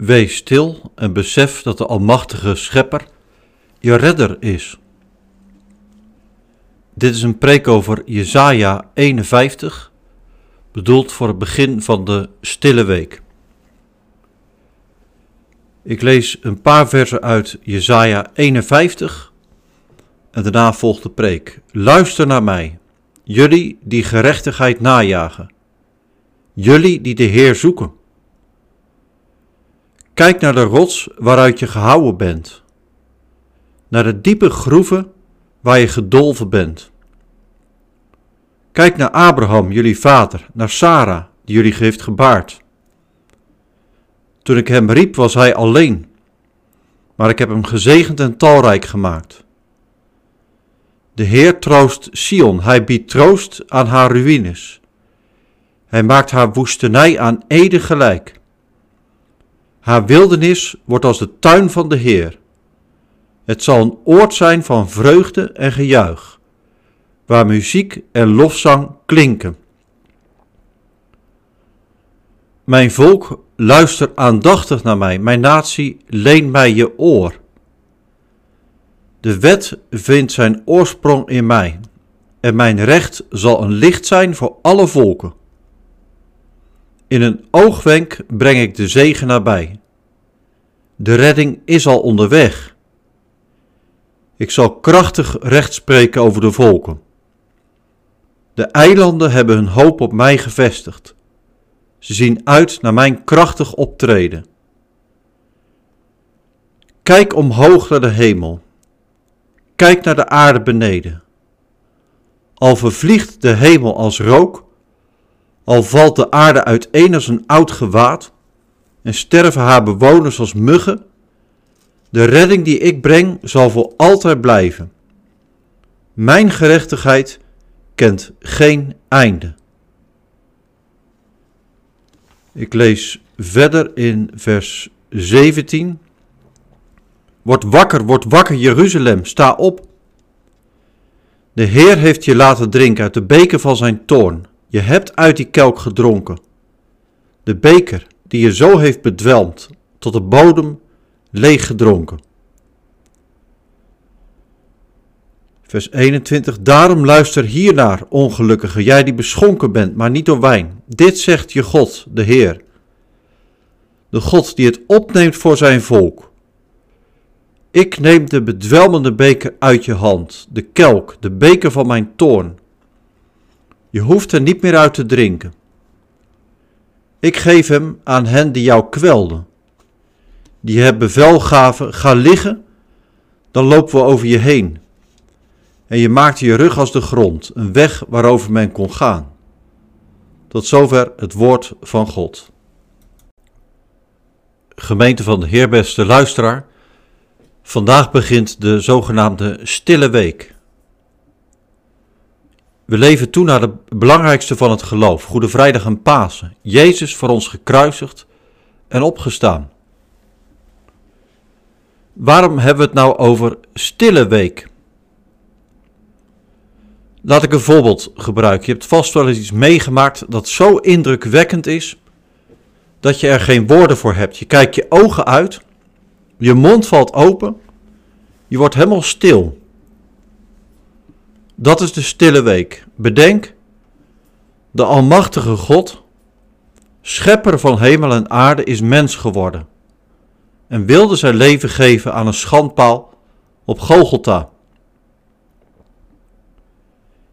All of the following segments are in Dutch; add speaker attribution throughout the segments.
Speaker 1: Wees stil en besef dat de Almachtige Schepper je redder is. Dit is een preek over Jesaja 51, bedoeld voor het begin van de stille week. Ik lees een paar versen uit Jesaja 51 en daarna volgt de preek. Luister naar mij, jullie die gerechtigheid najagen, jullie die de Heer zoeken. Kijk naar de rots waaruit je gehouden bent, naar de diepe groeven waar je gedolven bent. Kijk naar Abraham, jullie vader, naar Sarah, die jullie heeft gebaard. Toen ik hem riep, was hij alleen, maar ik heb hem gezegend en talrijk gemaakt. De Heer troost Sion, hij biedt troost aan haar ruïnes. Hij maakt haar woestenij aan Ede gelijk. Haar wildernis wordt als de tuin van de Heer. Het zal een oord zijn van vreugde en gejuich, waar muziek en lofzang klinken. Mijn volk, luister aandachtig naar mij, mijn natie, leen mij je oor. De wet vindt zijn oorsprong in mij, en mijn recht zal een licht zijn voor alle volken. In een oogwenk breng ik de zegen nabij. De redding is al onderweg. Ik zal krachtig recht spreken over de volken. De eilanden hebben hun hoop op mij gevestigd. Ze zien uit naar mijn krachtig optreden. Kijk omhoog naar de hemel. Kijk naar de aarde beneden. Al vervliegt de hemel als rook, al valt de aarde uiteen als een oud gewaad en sterven haar bewoners als muggen, de redding die ik breng zal voor altijd blijven. Mijn gerechtigheid kent geen einde. Ik lees verder in vers 17. Word wakker, word wakker, Jeruzalem, sta op. De Heer heeft je laten drinken uit de beker van zijn toorn. Je hebt uit die kelk gedronken. De beker die je zo heeft bedwelmd, tot de bodem leeg gedronken. Vers 21. Daarom luister hiernaar, ongelukkige, jij die beschonken bent, maar niet door wijn. Dit zegt je God, de Heer. De God die het opneemt voor zijn volk. Ik neem de bedwelmende beker uit je hand, de kelk, de beker van mijn toorn. Je hoeft er niet meer uit te drinken. Ik geef hem aan hen die jou kwelden. Die het bevel gaven, ga liggen, dan lopen we over je heen. En je maakte je rug als de grond, een weg waarover men kon gaan. Tot zover het woord van God. Gemeente van de Heer, beste luisteraar. Vandaag begint de zogenaamde Stille Week. We leven toe naar de belangrijkste van het geloof, Goede Vrijdag en Pasen. Jezus voor ons gekruisigd en opgestaan. Waarom hebben we het nou over Stille Week? Laat ik een voorbeeld gebruiken. Je hebt vast wel eens iets meegemaakt dat zo indrukwekkend is dat je er geen woorden voor hebt. Je kijkt je ogen uit, je mond valt open, je wordt helemaal stil. Dat is de stille week. Bedenk, de Almachtige God, schepper van hemel en aarde, is mens geworden en wilde zijn leven geven aan een schandpaal op Golgotha.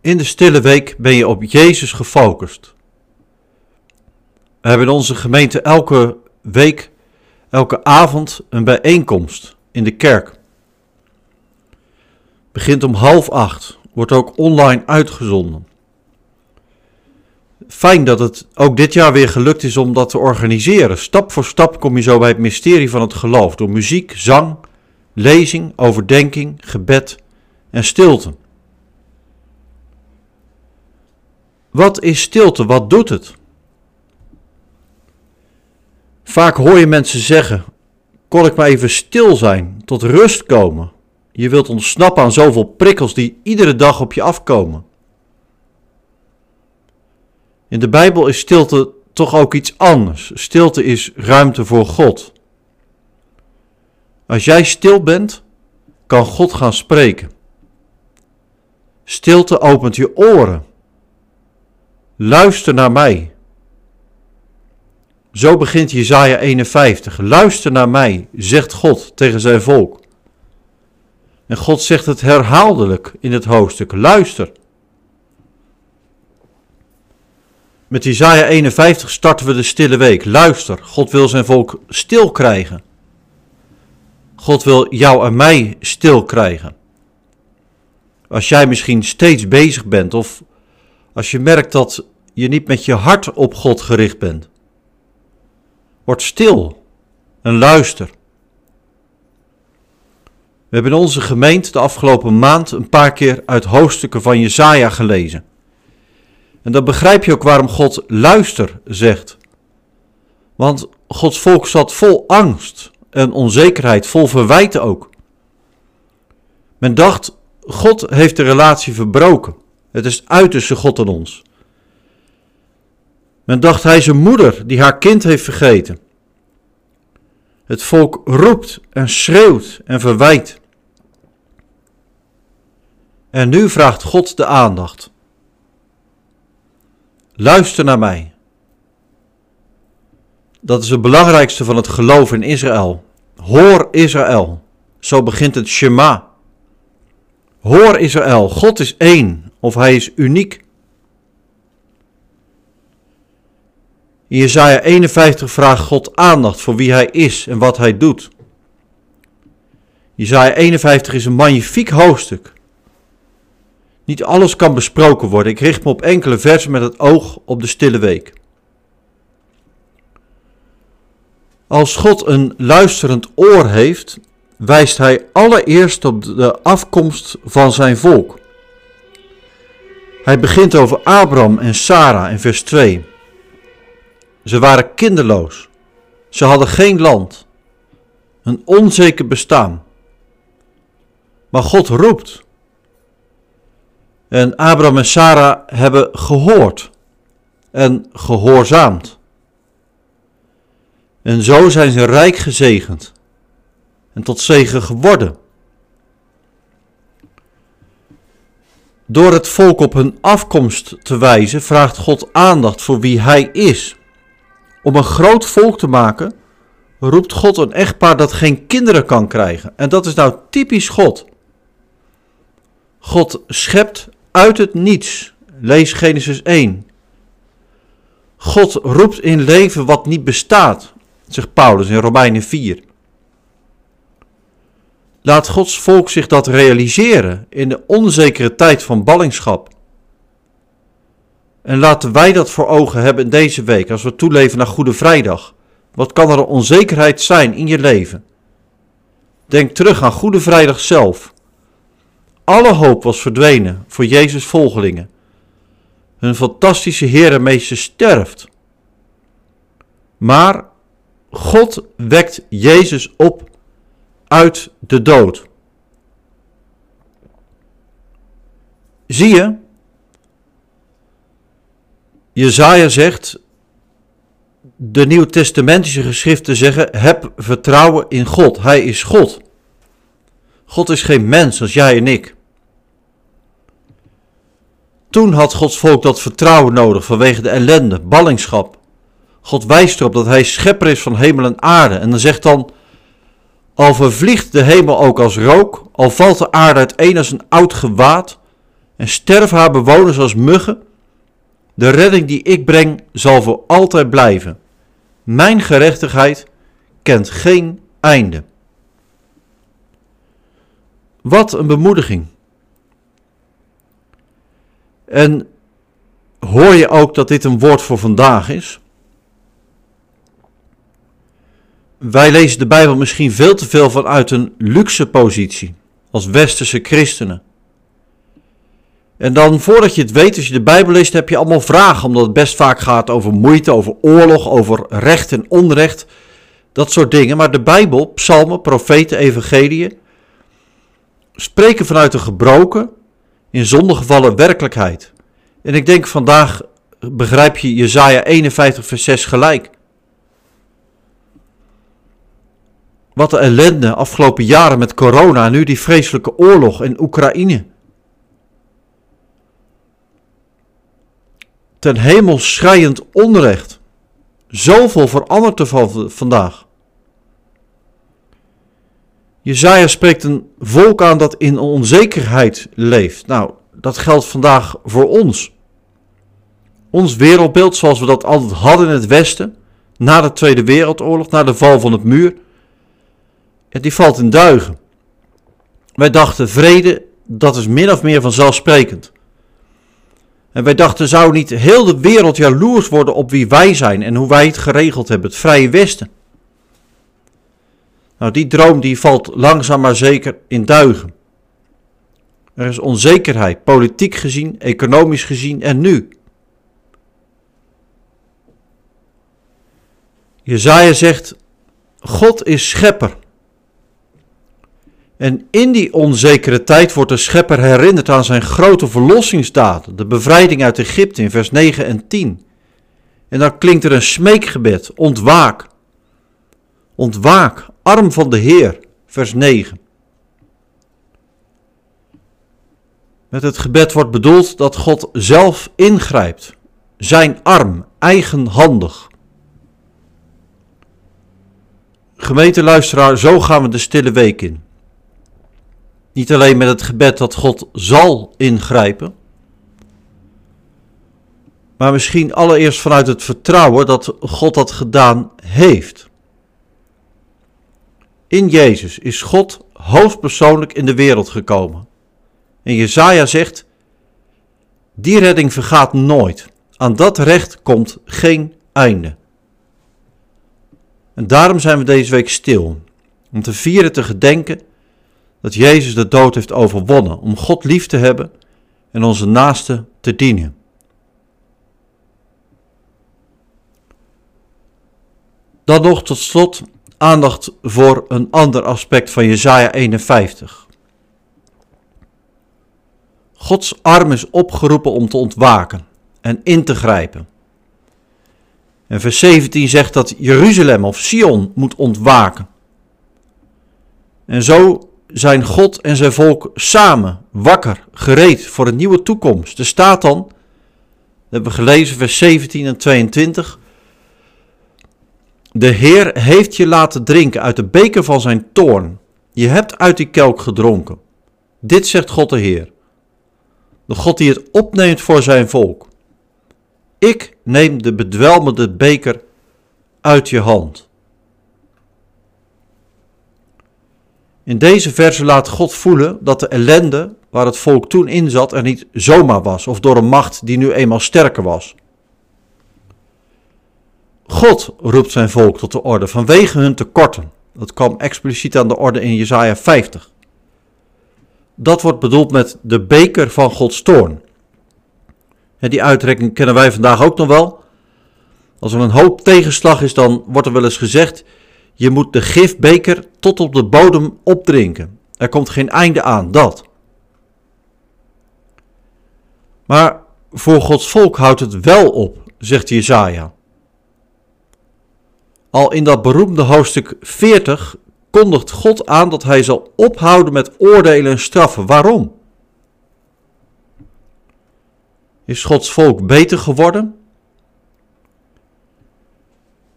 Speaker 1: In de stille week ben je op Jezus gefocust. We hebben in onze gemeente elke week, elke avond een bijeenkomst in de kerk. Begint om half acht, wordt ook online uitgezonden. Fijn dat het ook dit jaar weer gelukt is om dat te organiseren. Stap voor stap kom je zo bij het mysterie van het geloof door muziek, zang, lezing, overdenking, gebed en stilte. Wat is stilte? Wat doet het? Vaak hoor je mensen zeggen: kon ik maar even stil zijn, tot rust komen. Je wilt ontsnappen aan zoveel prikkels die iedere dag op je afkomen. In de Bijbel is stilte toch ook iets anders. Stilte is ruimte voor God. Als jij stil bent, kan God gaan spreken. Stilte opent je oren. Luister naar mij. Zo begint Jesaja 51. Luister naar mij, zegt God tegen zijn volk. En God zegt het herhaaldelijk in het hoofdstuk. Luister. Met Jesaja 51 starten we de stille week. Luister, God wil zijn volk stil krijgen. God wil jou en mij stil krijgen. Als jij misschien steeds bezig bent of als je merkt dat je niet met je hart op God gericht bent. Word stil en luister. We hebben in onze gemeente de afgelopen maand een paar keer uit hoofdstukken van Jesaja gelezen. En dan begrijp je ook waarom God luister zegt. Want Gods volk zat vol angst en onzekerheid, vol verwijten ook. Men dacht, God heeft de relatie verbroken. Het is uit tussen God en ons. Men dacht, hij is een moeder die haar kind heeft vergeten. Het volk roept en schreeuwt en verwijt. En nu vraagt God de aandacht. Luister naar mij. Dat is het belangrijkste van het geloof in Israël. Hoor Israël. Zo begint het Shema. Hoor Israël, God is één of hij is uniek. In Jesaja 51 vraagt God aandacht voor wie hij is en wat hij doet. Jesaja 51 is een magnifiek hoofdstuk. Niet alles kan besproken worden. Ik richt me op enkele versen met het oog op de stille week. Als God een luisterend oor heeft, wijst hij allereerst op de afkomst van zijn volk. Hij begint over Abraham en Sarah in vers 2. Ze waren kinderloos. Ze hadden geen land. Een onzeker bestaan. Maar God roept. En Abraham en Sarah hebben gehoord en gehoorzaamd. En zo zijn ze rijk gezegend en tot zegen geworden. Door het volk op hun afkomst te wijzen, vraagt God aandacht voor wie Hij is. Om een groot volk te maken, roept God een echtpaar dat geen kinderen kan krijgen. En dat is nou typisch God. God schept uit het niets. Lees Genesis 1. God roept in leven wat niet bestaat, zegt Paulus in Romeinen 4. Laat Gods volk zich dat realiseren in de onzekere tijd van ballingschap. En laten wij dat voor ogen hebben deze week, als we toeleven naar Goede Vrijdag. Wat kan er een onzekerheid zijn in je leven? Denk terug aan Goede Vrijdag zelf. Alle hoop was verdwenen voor Jezus' volgelingen. Hun fantastische Heer en Meester sterft. Maar God wekt Jezus op uit de dood. Zie je? Jezaja zegt, de Nieuw-Testamentische geschriften zeggen, heb vertrouwen in God. Hij is God. God is geen mens als jij en ik. Toen had Gods volk dat vertrouwen nodig vanwege de ellende, ballingschap. God wijst erop dat hij schepper is van hemel en aarde. En dan zegt dan, al vervliegt de hemel ook als rook, al valt de aarde uiteen als een oud gewaad, en sterven haar bewoners als muggen, de redding die ik breng zal voor altijd blijven. Mijn gerechtigheid kent geen einde. Wat een bemoediging. En hoor je ook dat dit een woord voor vandaag is? Wij lezen de Bijbel misschien veel te veel vanuit een luxe positie, als westerse christenen. En dan voordat je het weet, als je de Bijbel leest, heb je allemaal vragen, omdat het best vaak gaat over moeite, over oorlog, over recht en onrecht, dat soort dingen. Maar de Bijbel, psalmen, profeten, evangeliën, spreken vanuit een gebroken, in zondegevallen werkelijkheid. En ik denk vandaag begrijp je Jezaja 51 vers 6 gelijk. Wat de ellende afgelopen jaren met corona en nu die vreselijke oorlog in Oekraïne. Ten hemel schrijend onrecht. Zoveel verandert er van vandaag. Jezaja spreekt een volk aan dat in onzekerheid leeft. Nou, dat geldt vandaag voor ons. Ons wereldbeeld zoals we dat altijd hadden in het Westen, na de Tweede Wereldoorlog, na de val van het muur, die valt in duigen. Wij dachten vrede, dat is min of meer vanzelfsprekend. En wij dachten, zou niet heel de wereld jaloers worden op wie wij zijn en hoe wij het geregeld hebben, het Vrije Westen. Nou, die droom die valt langzaam maar zeker in duigen. Er is onzekerheid, politiek gezien, economisch gezien en nu. Jezaja zegt, God is schepper. En in die onzekere tijd wordt de schepper herinnerd aan zijn grote verlossingsdaden, de bevrijding uit Egypte in vers 9 en 10. En dan klinkt er een smeekgebed, ontwaak. Ontwaak, arm van de Heer, vers 9. Met het gebed wordt bedoeld dat God zelf ingrijpt, zijn arm, eigenhandig. Gemeenteluisteraar, zo gaan we de stille week in. Niet alleen met het gebed dat God zal ingrijpen, maar misschien allereerst vanuit het vertrouwen dat God dat gedaan heeft. In Jezus is God hoofdpersoonlijk in de wereld gekomen. En Jezaja zegt, die redding vergaat nooit. Aan dat recht komt geen einde. En daarom zijn we deze week stil, om te vieren, te gedenken dat Jezus de dood heeft overwonnen, om God lief te hebben en onze naaste te dienen. Dan nog tot slot aandacht voor een ander aspect van Jesaja 51. Gods arm is opgeroepen om te ontwaken en in te grijpen. En vers 17 zegt dat Jeruzalem of Sion moet ontwaken. En zo zijn God en zijn volk samen wakker, gereed voor een nieuwe toekomst. Er staat dan, dat hebben we gelezen, vers 17 en 22. De Heer heeft je laten drinken uit de beker van zijn toorn. Je hebt uit die kelk gedronken. Dit zegt God de Heer. De God die het opneemt voor zijn volk. Ik neem de bedwelmende beker uit je hand. In deze verse laat God voelen dat de ellende waar het volk toen in zat er niet zomaar was of door een macht die nu eenmaal sterker was. God roept zijn volk tot de orde vanwege hun tekorten. Dat kwam expliciet aan de orde in Jesaja 50. Dat wordt bedoeld met de beker van Gods toorn. Die uitrekking kennen wij vandaag ook nog wel. Als er een hoop tegenslag is, dan wordt er wel eens gezegd: je moet de gifbeker tot op de bodem opdrinken. Er komt geen einde aan, dat. Maar voor Gods volk houdt het wel op, zegt Jezaja. Al in dat beroemde hoofdstuk 40 kondigt God aan dat hij zal ophouden met oordelen en straffen. Waarom? Is Gods volk beter geworden?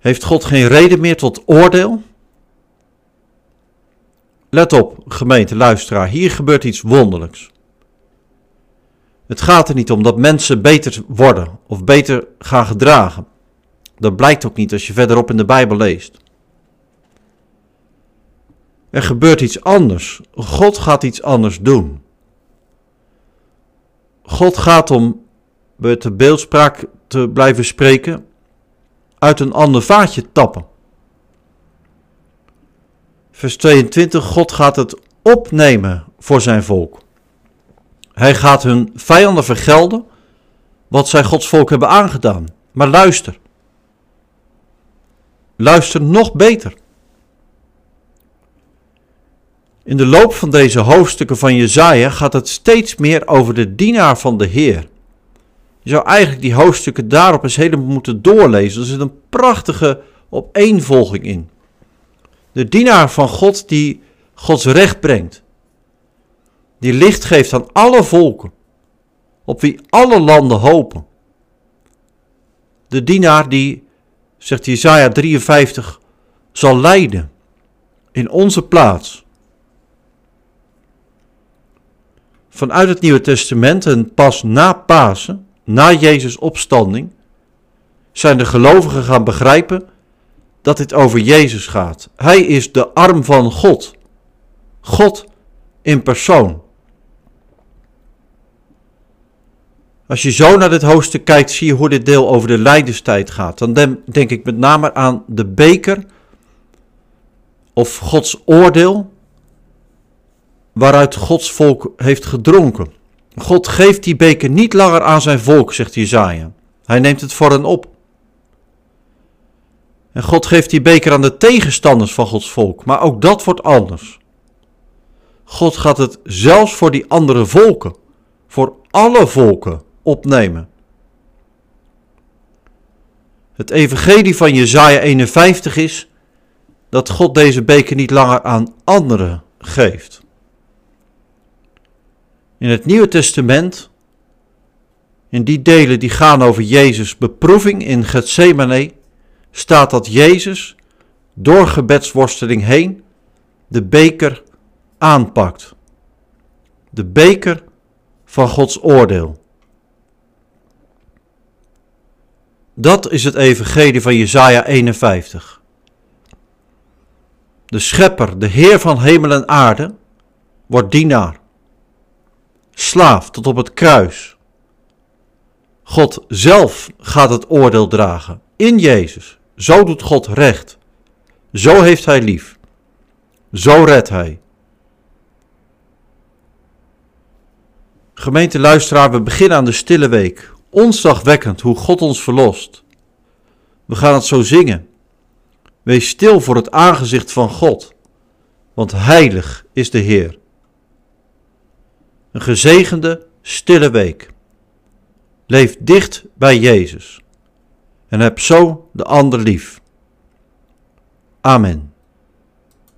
Speaker 1: Heeft God geen reden meer tot oordeel? Let op, gemeente, luisteraar, hier gebeurt iets wonderlijks. Het gaat er niet om dat mensen beter worden of beter gaan gedragen. Dat blijkt ook niet als je verderop in de Bijbel leest. Er gebeurt iets anders. God gaat iets anders doen. God gaat om met de beeldspraak te blijven spreken, uit een ander vaatje tappen. Vers 22, God gaat het opnemen voor zijn volk. Hij gaat hun vijanden vergelden wat zij Gods volk hebben aangedaan. Maar luister. Luister nog beter. In de loop van deze hoofdstukken van Jezaja gaat het steeds meer over de dienaar van de Heer. Je zou eigenlijk die hoofdstukken daarop eens helemaal moeten doorlezen. Er zit een prachtige opeenvolging in. De dienaar van God die Gods recht brengt. Die licht geeft aan alle volken, op wie alle landen hopen. De dienaar die, zegt Jesaja 53, zal lijden in onze plaats. Vanuit het Nieuwe Testament en pas na Pasen, na Jezus' opstanding, zijn de gelovigen gaan begrijpen dat dit over Jezus gaat. Hij is de arm van God. God in persoon. Als je zo naar dit hoofdstuk kijkt, zie je hoe dit deel over de lijdenstijd gaat. Dan denk ik met name aan de beker of Gods oordeel waaruit Gods volk heeft gedronken. God geeft die beker niet langer aan zijn volk, zegt Jezaja. Hij neemt het voor hen op. En God geeft die beker aan de tegenstanders van Gods volk, maar ook dat wordt anders. God gaat het zelfs voor die andere volken, voor alle volken opnemen. Het evangelie van Jezaja 51 is dat God deze beker niet langer aan anderen geeft. In het Nieuwe Testament, in die delen die gaan over Jezus' beproeving in Gethsemane, staat dat Jezus door gebedsworsteling heen de beker aanpakt. De beker van Gods oordeel. Dat is het evangelie van Jesaja 51. De schepper, de Heer van hemel en aarde, wordt dienaar. Slaaf tot op het kruis. God zelf gaat het oordeel dragen in Jezus. Zo doet God recht. Zo heeft Hij lief. Zo redt Hij. Gemeente luisteraar, we beginnen aan de stille week. Onzagwekkend hoe God ons verlost. We gaan het zo zingen. Wees stil voor het aangezicht van God, want heilig is de Heer. Een gezegende, stille week. Leef dicht bij Jezus en heb zo de ander lief. Amen.